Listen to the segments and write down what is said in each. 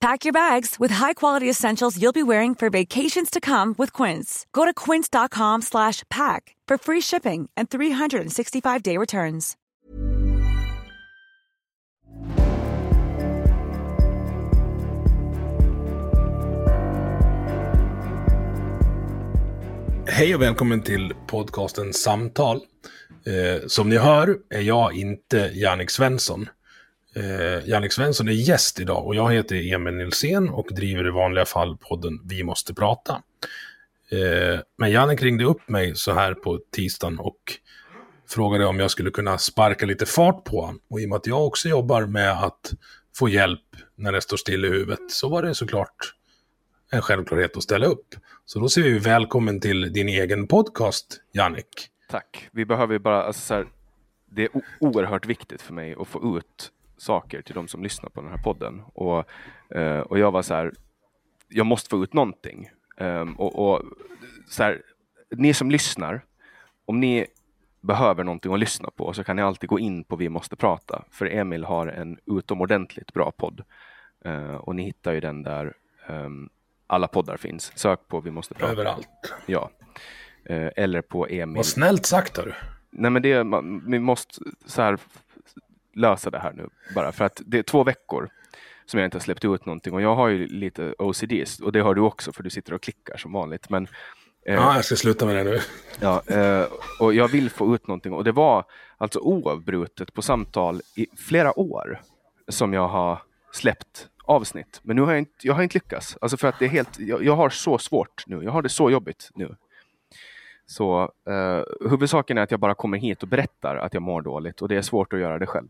Pack your bags with high-quality essentials you'll be wearing for vacations to come with Quince. Go to quince.com slash pack for free shipping and 365-day returns. Hej och välkommen till podcasten Samtal. Eh, som ni hör är jag inte Jannik Svensson. Eh, Jannik Svensson är gäst idag och jag heter Emil Nilsén och driver i vanliga fall podden Vi måste prata. Eh, men Jannik ringde upp mig så här på tisdagen och frågade om jag skulle kunna sparka lite fart på honom. Och i och med att jag också jobbar med att få hjälp när det står still i huvudet så var det såklart en självklarhet att ställa upp. Så då säger vi välkommen till din egen podcast, Jannik. Tack. Vi behöver ju bara, alltså så här, det är oerhört viktigt för mig att få ut saker till de som lyssnar på den här podden. Och, eh, och jag var så här, jag måste få ut någonting. Um, och, och så här, ni som lyssnar, om ni behöver någonting att lyssna på så kan ni alltid gå in på Vi måste prata. För Emil har en utomordentligt bra podd. Uh, och ni hittar ju den där um, alla poddar finns. Sök på Vi måste prata. Överallt. Ja. Uh, eller på Emil. Vad snällt sagt har du. Nej men det, man, vi måste så här, lösa det här nu bara. För att det är två veckor som jag inte har släppt ut någonting och jag har ju lite OCD och det har du också för du sitter och klickar som vanligt. Men, eh, ja, jag ska sluta med det nu. Ja, eh, och jag vill få ut någonting och det var alltså oavbrutet på samtal i flera år som jag har släppt avsnitt. Men nu har jag inte, jag har inte lyckats. Alltså för att det är helt, jag, jag har så svårt nu. Jag har det så jobbigt nu. Så eh, huvudsaken är att jag bara kommer hit och berättar att jag mår dåligt och det är svårt att göra det själv.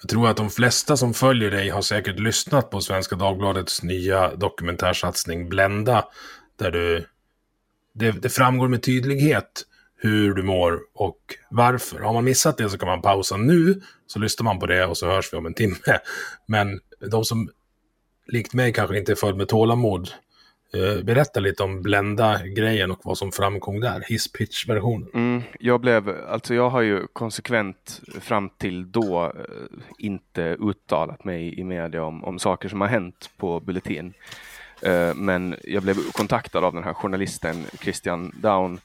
Jag tror att de flesta som följer dig har säkert lyssnat på Svenska Dagbladets nya dokumentärsatsning Blända. Där du, det, det framgår med tydlighet hur du mår och varför. Har man missat det så kan man pausa nu, så lyssnar man på det och så hörs vi om en timme. Men de som likt mig kanske inte är född med tålamod Eh, berätta lite om Blenda-grejen och vad som framkom där, hisspitch-versionen. Mm, jag blev, alltså jag har ju konsekvent fram till då eh, inte uttalat mig i media om, om saker som har hänt på Bulletin. Eh, men jag blev kontaktad av den här journalisten Christian Down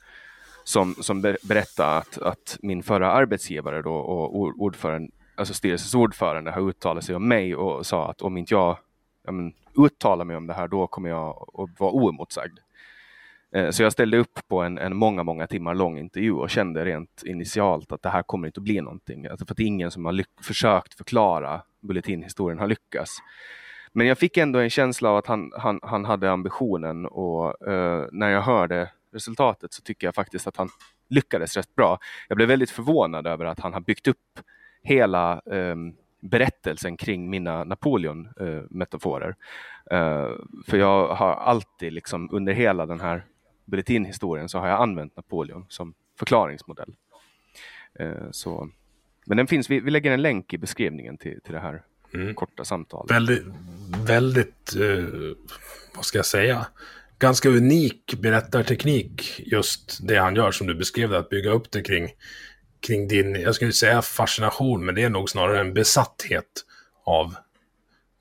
som, som berättade att, att min förra arbetsgivare då och ordförande, alltså styrelsens ordförande har uttalat sig om mig och sa att om inte jag jag men, uttala mig om det här, då kommer jag att vara oemotsagd. Eh, så jag ställde upp på en, en, många, många timmar lång intervju och kände rent initialt att det här kommer inte att bli någonting. Alltså för att ingen som har försökt förklara Bulletinhistorien har lyckats. Men jag fick ändå en känsla av att han, han, han hade ambitionen och uh, när jag hörde resultatet så tycker jag faktiskt att han lyckades rätt bra. Jag blev väldigt förvånad över att han har byggt upp hela um, berättelsen kring mina Napoleon-metaforer. Uh, för jag har alltid, liksom, under hela den här bulletinhistorien, så har jag använt Napoleon som förklaringsmodell. Uh, så. Men den finns, vi, vi, lägger en länk i beskrivningen till, till det här mm. korta samtalet. Väldigt, väldigt uh, vad ska jag säga, ganska unik berättarteknik, just det han gör som du beskrev det, att bygga upp det kring kring din, jag skulle säga fascination, men det är nog snarare en besatthet av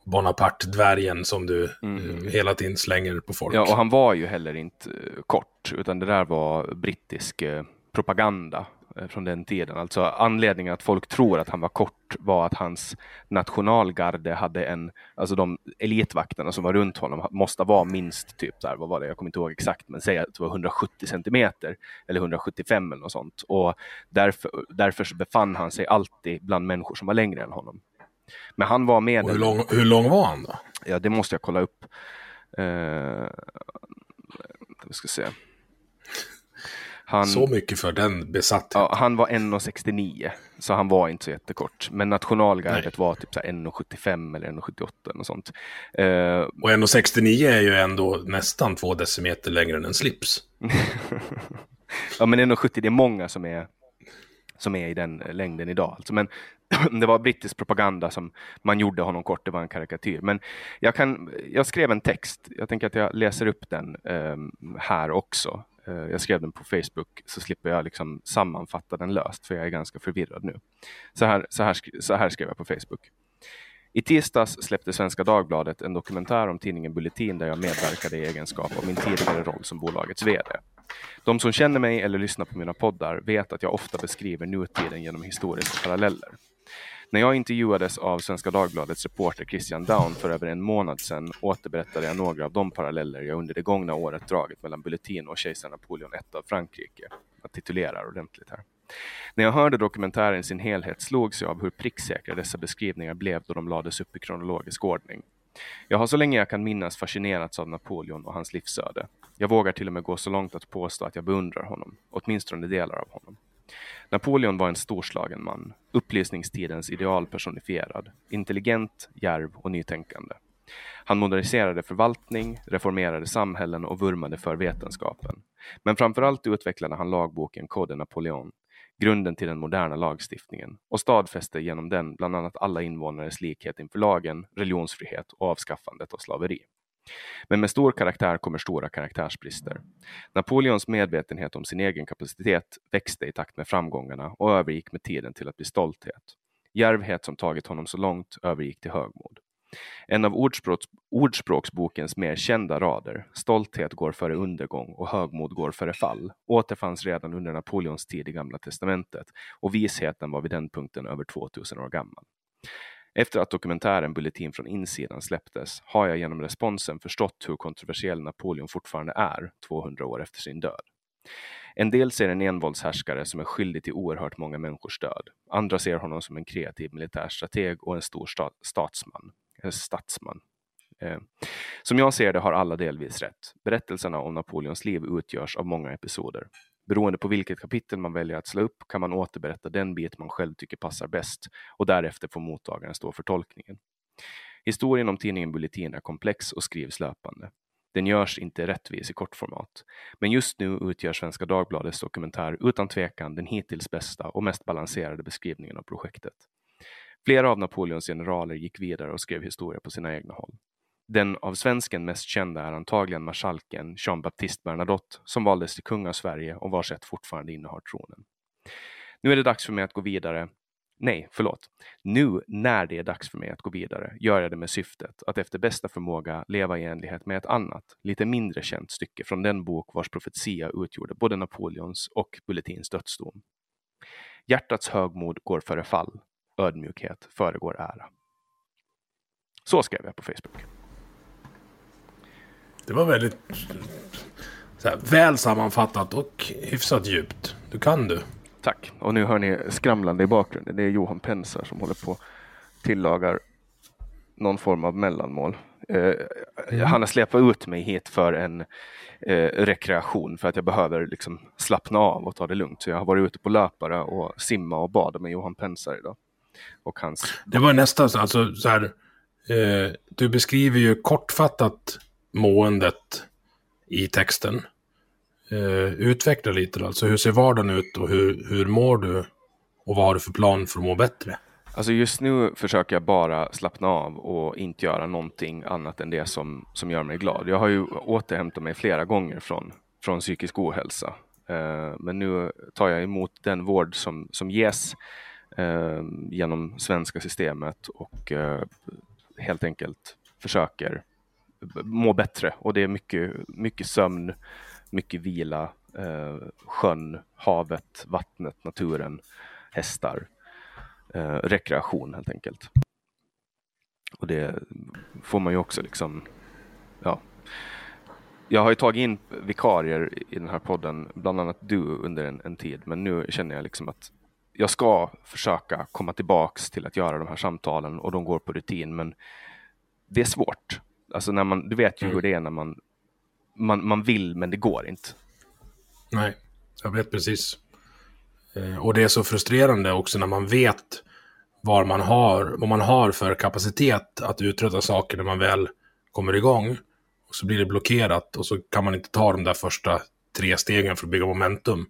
Bonaparte-dvärgen som du mm. hela tiden slänger på folk. Ja, och han var ju heller inte eh, kort, utan det där var brittisk eh, propaganda Eh, från den tiden. Alltså anledningen att folk tror att han var kort var att hans nationalgarde hade en, alltså de elitvakterna som var runt honom måste vara minst typ där, vad var det, jag kommer inte ihåg exakt, men säg att det var 170 centimeter eller 175 eller något sånt. Och därför, därför så befann han sig alltid bland människor som var längre än honom. Men han var med. hur, lång, hur lång var han då? Ja, det måste jag kolla upp. Uh, vi ska se. Han, så mycket för den besattheten. Ja, han var 1,69 så han var inte så jättekort. Men nationalgardet var typ 1,75 eller 1,78 och sånt. Uh, och 1,69 är ju ändå nästan två decimeter längre än en slips. ja, men 1,70 det är många som är som är i den längden idag. Alltså, men det var brittisk propaganda som man gjorde honom kort, det var en karikatyr. Men jag, kan, jag skrev en text, jag tänker att jag läser upp den um, här också. Eh, jag skrev den på Facebook så slipper jag liksom sammanfatta den löst för jag är ganska förvirrad nu. Så här, så här, så här skrev jag på Facebook. I tisdags släppte Svenska Dagbladet en dokumentär om tidningen Bulletin där jag medverkade i egenskap av min tidigare roll som bolagets VD. De som känner mig eller lyssnar på mina poddar vet att jag ofta beskriver nutiden genom historiska paralleller. När jag intervjuades av Svenska Dagbladets reporter Christian Down för över en månad sedan återberättade jag några av de paralleller jag under det gångna året dragit mellan Bulletin och kejsar Napoleon I av Frankrike. Jag titulerar ordentligt här. När jag hörde dokumentären i sin helhet slogs jag av hur pricksäkra dessa beskrivningar blev då de lades upp i kronologisk ordning. Jag har så länge jag kan minnas fascinerats av Napoleon och hans livsöde. Jag vågar till och med gå så långt att påstå att jag beundrar honom, åtminstone delar av honom. Napoleon var en storslagen man, upplysningstidens ideal personifierad, intelligent, djärv och nytänkande. Han moderniserade förvaltning, reformerade samhällen och vurmade för vetenskapen. Men framförallt utvecklade han lagboken Code Napoleon, grunden till den moderna lagstiftningen, och stadfäste genom den bland annat alla invånares likhet inför lagen, religionsfrihet och avskaffandet av slaveri. Men med stor karaktär kommer stora karaktärsbrister. Napoleons medvetenhet om sin egen kapacitet växte i takt med framgångarna och övergick med tiden till att bli stolthet. Djärvhet som tagit honom så långt övergick till högmod. En av ordspråks, Ordspråksbokens mer kända rader, stolthet går före undergång och högmod går före fall, återfanns redan under Napoleons tid i Gamla testamentet och visheten var vid den punkten över 2000 år gammal. Efter att dokumentären Bulletin från insidan släpptes har jag genom responsen förstått hur kontroversiell Napoleon fortfarande är 200 år efter sin död. En del ser en envåldshärskare som är skyldig till oerhört många människors död. Andra ser honom som en kreativ militärstrateg och en stor statsman. Eh, statsman. Eh. Som jag ser det har alla delvis rätt. Berättelserna om Napoleons liv utgörs av många episoder. Beroende på vilket kapitel man väljer att slå upp kan man återberätta den bit man själv tycker passar bäst och därefter får mottagaren stå för tolkningen. Historien om tidningen Bulletin är komplex och skrivs löpande. Den görs inte rättvis i kortformat. Men just nu utgör Svenska Dagbladets dokumentär utan tvekan den hittills bästa och mest balanserade beskrivningen av projektet. Flera av Napoleons generaler gick vidare och skrev historia på sina egna håll. Den av svensken mest kända är antagligen marskalken Jean-Baptiste Bernadotte som valdes till kung av Sverige och vars ett fortfarande innehar tronen. Nu är det dags för mig att gå vidare. Nej, förlåt. Nu när det är dags för mig att gå vidare gör jag det med syftet att efter bästa förmåga leva i enlighet med ett annat, lite mindre känt stycke från den bok vars profetia utgjorde både Napoleons och Bulletins dödsdom. Hjärtats högmod går före fall, ödmjukhet föregår ära. Så skrev jag på Facebook. Det var väldigt här, väl sammanfattat och hyfsat djupt. Du kan du. Tack. Och nu hör ni skramlande i bakgrunden. Det är Johan Pensar som håller på tillagar någon form av mellanmål. Eh, mm. Han har släpat ut mig hit för en eh, rekreation för att jag behöver liksom slappna av och ta det lugnt. Så jag har varit ute på löpare och simma och bada med Johan Pensar idag. Och hans... Det var nästan så, alltså, så här, eh, du beskriver ju kortfattat måendet i texten. Eh, utveckla lite. Alltså hur ser vardagen ut och hur, hur mår du? Och vad har du för plan för att må bättre? Alltså just nu försöker jag bara slappna av och inte göra någonting annat än det som, som gör mig glad. Jag har ju återhämtat mig flera gånger från, från psykisk ohälsa. Eh, men nu tar jag emot den vård som, som ges eh, genom svenska systemet och eh, helt enkelt försöker må bättre. Och det är mycket, mycket sömn, mycket vila, eh, sjön, havet, vattnet, naturen, hästar, eh, rekreation helt enkelt. Och det får man ju också liksom, ja. Jag har ju tagit in vikarier i den här podden, bland annat du under en, en tid, men nu känner jag liksom att jag ska försöka komma tillbaks till att göra de här samtalen och de går på rutin, men det är svårt. Alltså när man, du vet ju mm. hur det är när man, man, man vill men det går inte. Nej, jag vet precis. Eh, och det är så frustrerande också när man vet vad man har, vad man har för kapacitet att uträtta saker när man väl kommer igång. Och så blir det blockerat och så kan man inte ta de där första tre stegen för att bygga momentum.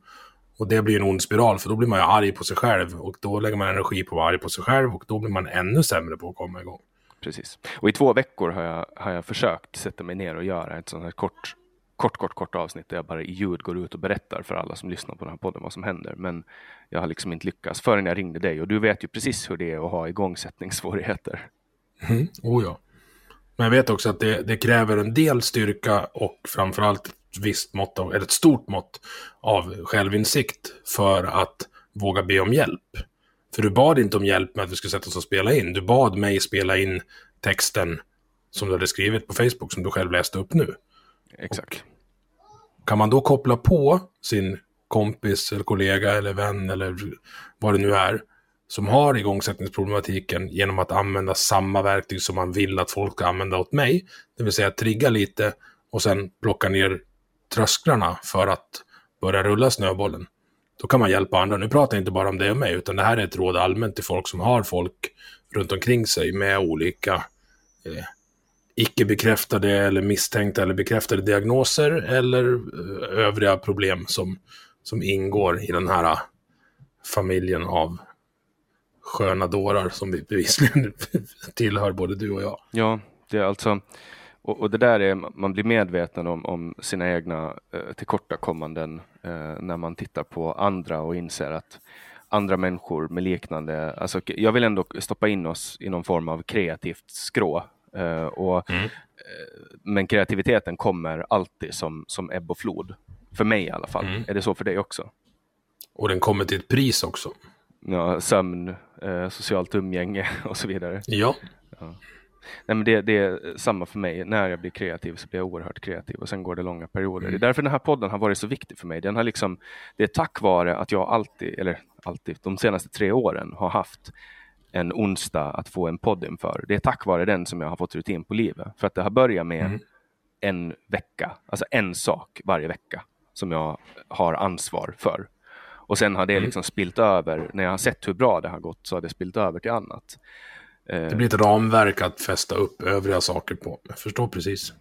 Och det blir en ond spiral, för då blir man ju arg på sig själv och då lägger man energi på att vara arg på sig själv och då blir man ännu sämre på att komma igång. Precis. Och i två veckor har jag, har jag försökt sätta mig ner och göra ett sånt här kort, kort, kort, kort avsnitt där jag bara i ljud går ut och berättar för alla som lyssnar på den här podden vad som händer. Men jag har liksom inte lyckats förrän jag ringde dig och du vet ju precis hur det är att ha igångsättningssvårigheter. Mm, oh ja. Men jag vet också att det, det kräver en del styrka och framförallt ett visst mått av, eller ett stort mått av självinsikt för att våga be om hjälp. För du bad inte om hjälp med att vi skulle sätta oss och spela in. Du bad mig spela in texten som du hade skrivit på Facebook som du själv läste upp nu. Exakt. Och kan man då koppla på sin kompis eller kollega eller vän eller vad det nu är som har igångsättningsproblematiken genom att använda samma verktyg som man vill att folk ska använda åt mig. Det vill säga trigga lite och sen plocka ner trösklarna för att börja rulla snöbollen. Då kan man hjälpa andra. Nu pratar jag inte bara om det och mig, utan det här är ett råd allmänt till folk som har folk runt omkring sig med olika eh, icke bekräftade eller misstänkta eller bekräftade diagnoser eller eh, övriga problem som, som ingår i den här eh, familjen av sköna dårar som vi bevisligen tillhör både du och jag. Ja, det är alltså och, och, det där är, man blir medveten om, om sina egna eh, tillkortakommanden eh, när man tittar på andra och inser att andra människor med liknande, alltså jag vill ändå stoppa in oss i någon form av kreativt skrå. Eh, och, mm. Eh, men kreativiteten kommer alltid som, som ebb och flod. För mig i alla fall. Mm. Är det så för dig också? Och den kommer till ett pris också. Ja, sömn, eh, socialt umgänge och så vidare. Ja. ja. Nej, men det, det, är samma för mig. När jag blir kreativ så blir jag oerhört kreativ och sen går det långa perioder. Mm. Det är därför den här podden har varit så viktig för mig. Den har liksom, det är tack vare att jag alltid, eller alltid, de senaste tre åren har haft en onsdag att få en podd inför. Det är tack vare den som jag har fått rutin på livet. För att det har börjat med mm. en vecka, alltså en sak varje vecka som jag har ansvar för. Och sen har det mm. liksom spilt över, när jag har sett hur bra det har gått så har det spilt över till annat. Eh, det blir ett ramverk att fästa upp övriga saker på. Jag förstår precis.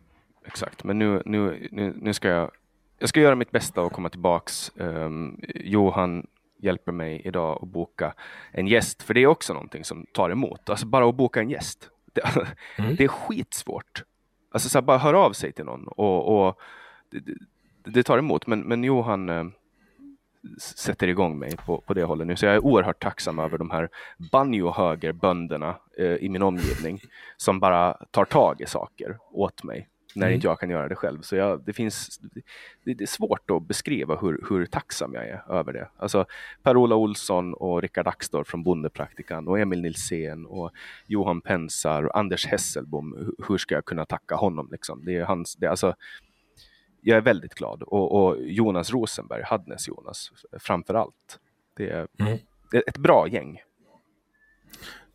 Exakt, men nu, nu, nu, nu ska jag, jag ska göra mitt bästa och komma tillbaks. Um, Johan hjälper mig idag att boka en gäst, för det är också någonting som tar emot. Alltså bara att boka en gäst. Det, mm. det är skitsvårt. Alltså så bara hör av sig till någon och, och det, det, tar emot. Men, men Johan eh, sätter igång mig på, på det hållet nu. Så jag är oerhört tacksam över de här banjohögerbönderna eh, i min omgivning som bara tar tag i saker åt mig när mm. inte jag kan göra det själv. Så jag, det, finns, det, det, är svårt att beskriva hur, hur tacksam jag är över det. Alltså Per-Ola Olsson och Rickard Axdorff från Bondepraktikan och Emil Nilsén och Johan Pensar och Anders Hesselbom. Hur ska jag kunna tacka honom? Liksom? Det är hans, det, alltså, jag är väldigt glad. Och, och Jonas Rosenberg, Hadnes Jonas, framför allt. Det är, mm. ett bra gäng.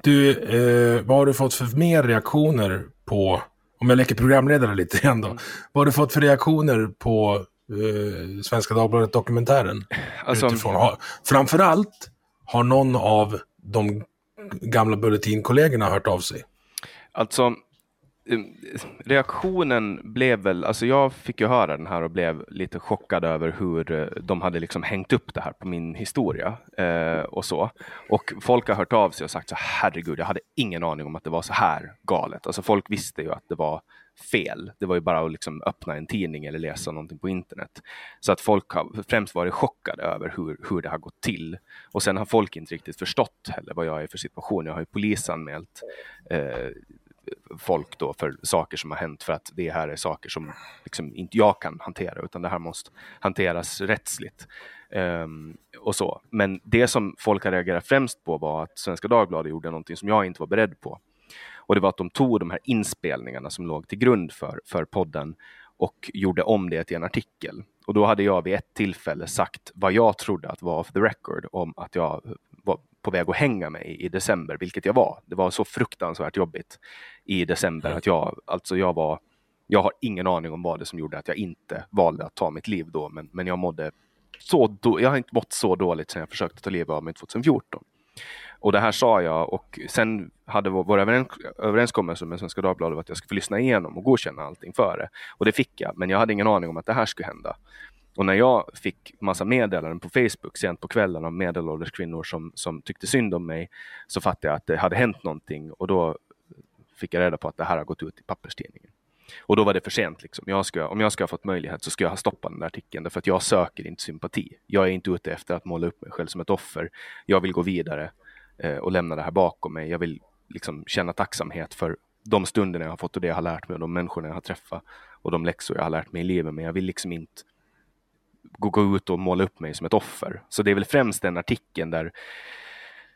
Du, eh, vad har du fått för mer reaktioner på, om jag leker programledare lite igen då. Mm. Vad har du fått för reaktioner på eh, Svenska Dagbladet Dokumentären? Alltså, Utifrån, framförallt, har någon av de gamla Bulletin-kollegorna hört av sig? Alltså, Um, reaktionen blev väl, alltså jag fick ju höra den här och blev lite chockad över hur eh, de hade liksom hängt upp det här på min historia eh, och så. Och folk har hört av sig och sagt så herregud, jag hade ingen aning om att det var så här galet. Alltså folk visste ju att det var fel. Det var ju bara att liksom öppna en tidning eller läsa någonting på internet. Så att folk har främst varit chockade över hur, hur det har gått till. Och sen har folk inte riktigt förstått heller vad jag är för situation. Jag har ju polisanmält eh, folk då för saker som har hänt för att det här är saker som liksom inte jag kan hantera utan det här måste hanteras rättsligt. Um, och så. Men det som folk har reagerat främst på var att Svenska Dagbladet gjorde någonting som jag inte var beredd på. Och det var att de tog de här inspelningarna som låg till grund för, för podden och gjorde om det till en artikel. Och då hade jag vid ett tillfälle sagt vad jag trodde att var off the record om att jag på väg att hänga mig i december, vilket jag var. Det var så fruktansvärt jobbigt i december att jag, alltså jag var, jag har ingen aning om vad det som gjorde att jag inte valde att ta mitt liv då, men, men jag mådde så, då, jag har inte mått så dåligt sedan jag försökte ta livet av mig 2014. Och det här sa jag och sen hade vår, vår överenskommelse med Svenska Dagbladet att jag skulle få lyssna igenom och godkänna allting före. Och det fick jag, men jag hade ingen aning om att det här skulle hända. Och när jag fick massa meddelanden på Facebook sent på kvällen av medelålders kvinnor som, som tyckte synd om mig så fattade jag att det hade hänt någonting och då fick jag reda på att det här har gått ut i papperstidningen. Och då var det för sent. Liksom. Jag ska, om jag ska ha fått möjlighet så ska jag ha stoppat den där artikeln därför att jag söker inte sympati. Jag är inte ute efter att måla upp mig själv som ett offer. Jag vill gå vidare eh, och lämna det här bakom mig. Jag vill liksom känna tacksamhet för de stunderna jag har fått och det jag har lärt mig och de människorna jag har träffat och de läxor jag har lärt mig i livet. Men jag vill liksom inte gå, gå ut och måla upp mig som ett offer. Så det är väl främst den artikeln där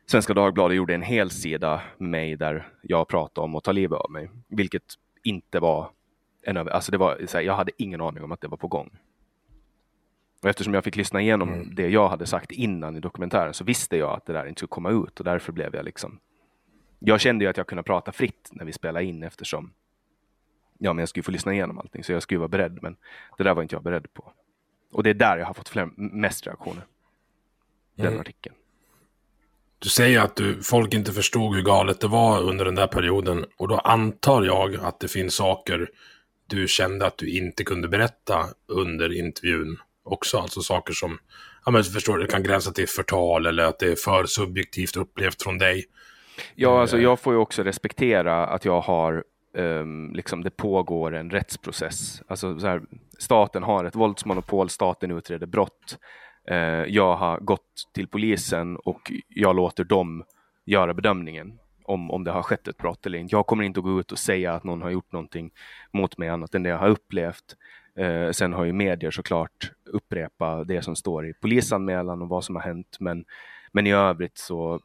Svenska Dagbladet gjorde en hel sida med mig där jag pratade om att ta livet av mig, vilket inte var en alltså det var här, jag hade ingen aning om att det var på gång. Och eftersom jag fick lyssna igenom mm. det jag hade sagt innan i dokumentären så visste jag att det där inte skulle komma ut och därför blev jag liksom. Jag kände ju att jag kunde prata fritt när vi spelade in eftersom ja, men jag skulle få lyssna igenom allting så jag skulle vara beredd. Men det där var inte jag beredd på. Och det är där jag har fått fler, mest reaktioner. Den mm. artikeln. Du säger att du, folk inte förstod hur galet det var under den där perioden. Och då antar jag att det finns saker du kände att du inte kunde berätta under intervjun också. Alltså saker som, ja men förstår du, det kan gränsa till förtal eller att det är för subjektivt upplevt från dig. Ja, alltså jag får ju också respektera att jag har um, liksom det pågår en rättsprocess. Alltså så här, staten har ett våldsmonopol, staten utreder brott. Uh, jag har gått till polisen och jag låter dem göra bedömningen om, om det har skett ett brott eller inte. Jag kommer inte att gå ut och säga att någon har gjort någonting mot mig annat än det jag har upplevt. Uh, sen har ju medier såklart upprepa det som står i polisanmälan och vad som har hänt. Men, men i övrigt så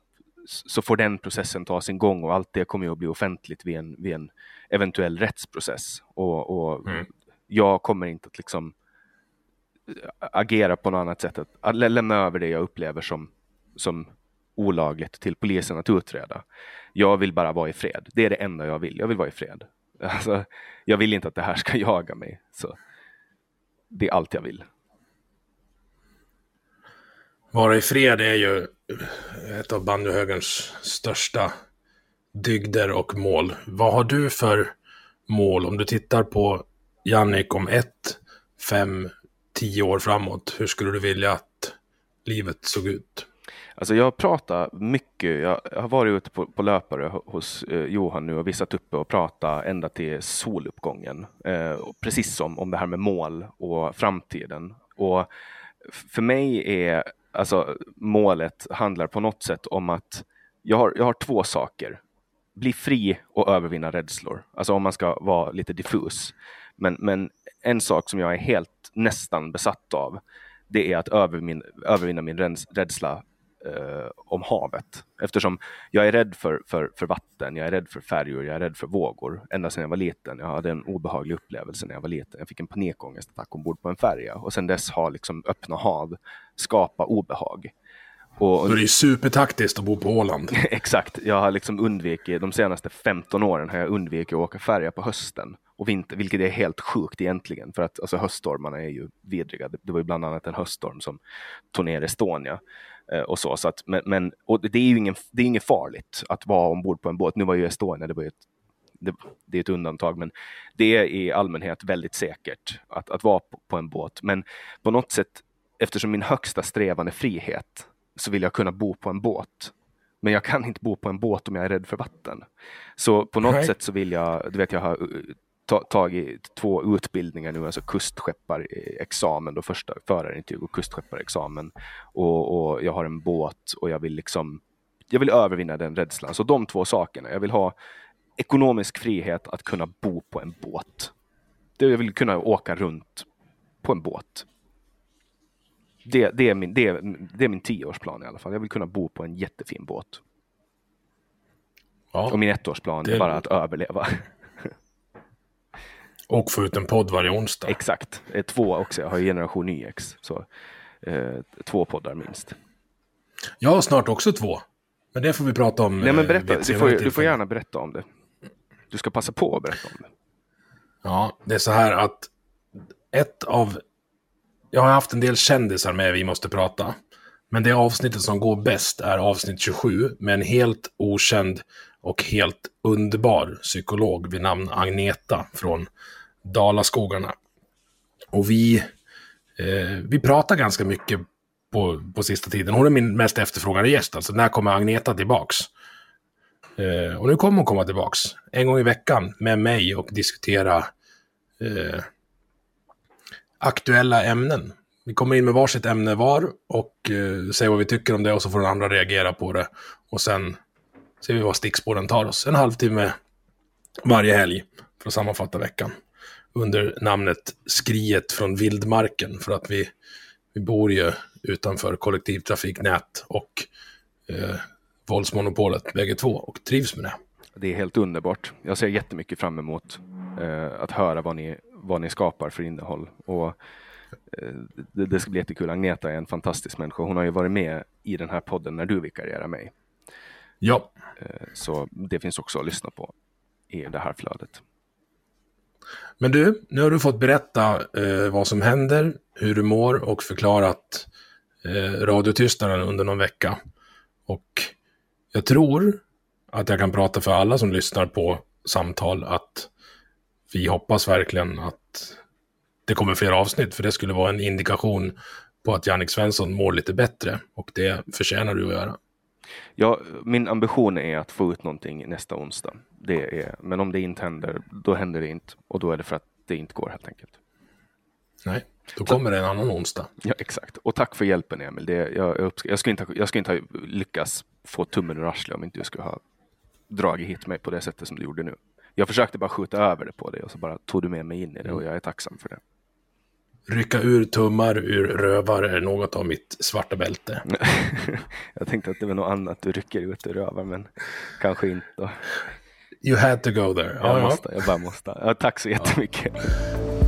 så får den processen ta sin gång och allt det kommer ju att bli offentligt vid en, vid en eventuell rättsprocess. Och, och mm. jag kommer inte att liksom agera på något annat sätt, att, att lämna över det jag upplever som, som olagligt till polisen att utreda. Jag vill bara vara i fred. Det är det enda jag vill. Jag vill vara i fred. Alltså, jag vill inte att det här ska jaga mig. Så det är allt jag vill. Vara i fred är ju ett av bandyhögerns största dygder och mål. Vad har du för mål om du tittar på Jannik om ett, fem, tio år framåt? Hur skulle du vilja att livet såg ut? Alltså jag pratar mycket, jag har varit ute på, på löpare hos eh, Johan nu och visat uppe och pratat ända till soluppgången. Eh, precis som om det här med mål och framtiden. Och för mig är alltså målet handlar på något sätt om att jag har, jag har två saker. Bli fri och övervinna rädslor. Alltså om man ska vara lite diffus. Men, men en sak som jag är helt nästan besatt av, det är att övervinna, övervinna min rädsla eh, om havet. Eftersom jag är rädd för, för, för vatten, jag är rädd för färjor, jag är rädd för vågor. Ända sedan jag var liten. Jag hade en obehaglig upplevelse när jag var liten. Jag fick en panikångestattack ombord på en färja och sedan dess har liksom öppna hav skapat obehag. Och, det är supertaktiskt att bo på Åland. exakt. Jag har liksom undvikit, de senaste 15 åren har jag undvikit att åka färja på hösten och vinter, vilket är helt sjukt egentligen. För att alltså, höststormarna är ju vidriga. Det, det var ju bland annat en höststorm som tog ner Estonia. Eh, och så. så att, men, men, och det är ju ingen, det är inget farligt att vara ombord på en båt. Nu var ju Estonia, det var ju ett, det, det, är ett undantag, men det är i allmänhet väldigt säkert att, att vara på, på en båt. Men på något sätt, eftersom min högsta strävan är frihet, så vill jag kunna bo på en båt. Men jag kan inte bo på en båt om jag är rädd för vatten. Så på något Nej. sätt så vill jag, du vet jag har ta, tagit två utbildningar nu, alltså kustskepparexamen, då första förarintyg och kustskepparexamen. Och, och jag har en båt och jag vill liksom jag vill övervinna den rädslan. Så de två sakerna. Jag vill ha ekonomisk frihet att kunna bo på en båt. Jag vill kunna åka runt på en båt. Det, det, är min, det, det är min tioårsplan i alla fall. Jag vill kunna bo på en jättefin båt. Ja, och min ettårsplan det... är bara att överleva. Och få ut en podd varje onsdag. Exakt. Två också. Jag har generation NyX. Så eh, två poddar minst. Jag har snart också två. Men det får vi prata om. Nej, men eh, berätta. Du får, du får gärna berätta om det. Du ska passa på att berätta om det. Ja, det är så här att ett av... Jag har haft en del kändisar med Vi måste prata. Men det avsnittet som går bäst är avsnitt 27 med en helt okänd och helt underbar psykolog vid namn Agneta från Dalaskogarna. Och vi, eh, vi pratar ganska mycket på, på sista tiden. Hon är min mest efterfrågade gäst. Alltså när kommer Agneta tillbaks? Eh, och nu kommer hon komma tillbaks. En gång i veckan med mig och diskutera eh, aktuella ämnen. Vi kommer in med varsitt ämne var och eh, säger vad vi tycker om det och så får den andra reagera på det. Och sen ser vi vad stickspåren tar oss. En halvtimme varje helg för att sammanfatta veckan. Under namnet Skriet från vildmarken för att vi, vi bor ju utanför kollektivtrafiknät och eh, våldsmonopolet bägge två och trivs med det. Det är helt underbart. Jag ser jättemycket fram emot eh, att höra vad ni, vad ni skapar för innehåll. Och, eh, det, det, ska bli jättekul. Agneta är en fantastisk människa. Hon har ju varit med i den här podden när du vikarierar mig. Ja. Eh, så det finns också att lyssna på i det här flödet. Men du, nu har du fått berätta eh, vad som händer, hur du mår och förklarat eh, radiotystnaden under någon vecka. Och jag tror att jag kan prata för alla som lyssnar på samtal att vi hoppas verkligen att det kommer fler avsnitt, för det skulle vara en indikation på att Jannik Svensson mår lite bättre och det förtjänar du att göra. Ja, min ambition är att få ut någonting nästa onsdag. Det är, men om det inte händer, då händer det inte och då är det för att det inte går helt enkelt. Nej, då kommer det en annan onsdag. Ja, exakt. Och tack för hjälpen Emil. Det, jag, jag, jag, skulle inte, jag skulle inte ha lyckats få tummen ur arslet om inte du skulle ha dragit hit mig på det sättet som du gjorde nu. Jag försökte bara skjuta över det på dig och så bara tog du med mig in i det och jag är tacksam för det. Rycka ur tummar ur rövar är något av mitt svarta bälte. jag tänkte att det var något annat du rycker ut ur rövar, men kanske inte. You had to go there. Jag, ja, måste, jag bara måste. Ja, tack så jättemycket. Ja.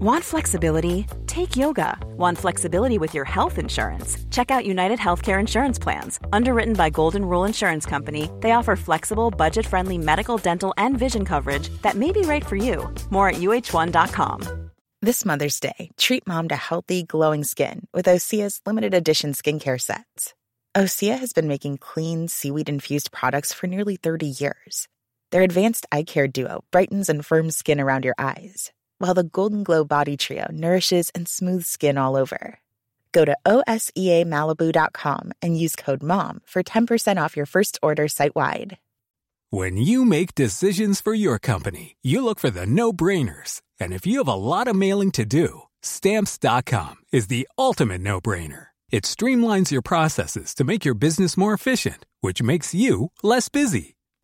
Want flexibility? Take yoga. Want flexibility with your health insurance? Check out United Healthcare Insurance Plans. Underwritten by Golden Rule Insurance Company, they offer flexible, budget friendly medical, dental, and vision coverage that may be right for you. More at uh1.com. This Mother's Day, treat mom to healthy, glowing skin with Osea's limited edition skincare sets. Osea has been making clean, seaweed infused products for nearly 30 years. Their advanced eye care duo brightens and firms skin around your eyes while the Golden Glow Body Trio nourishes and smooths skin all over. Go to OSEAMalibu.com and use code MOM for 10% off your first order site wide. When you make decisions for your company, you look for the no brainers. And if you have a lot of mailing to do, Stamps.com is the ultimate no brainer. It streamlines your processes to make your business more efficient, which makes you less busy.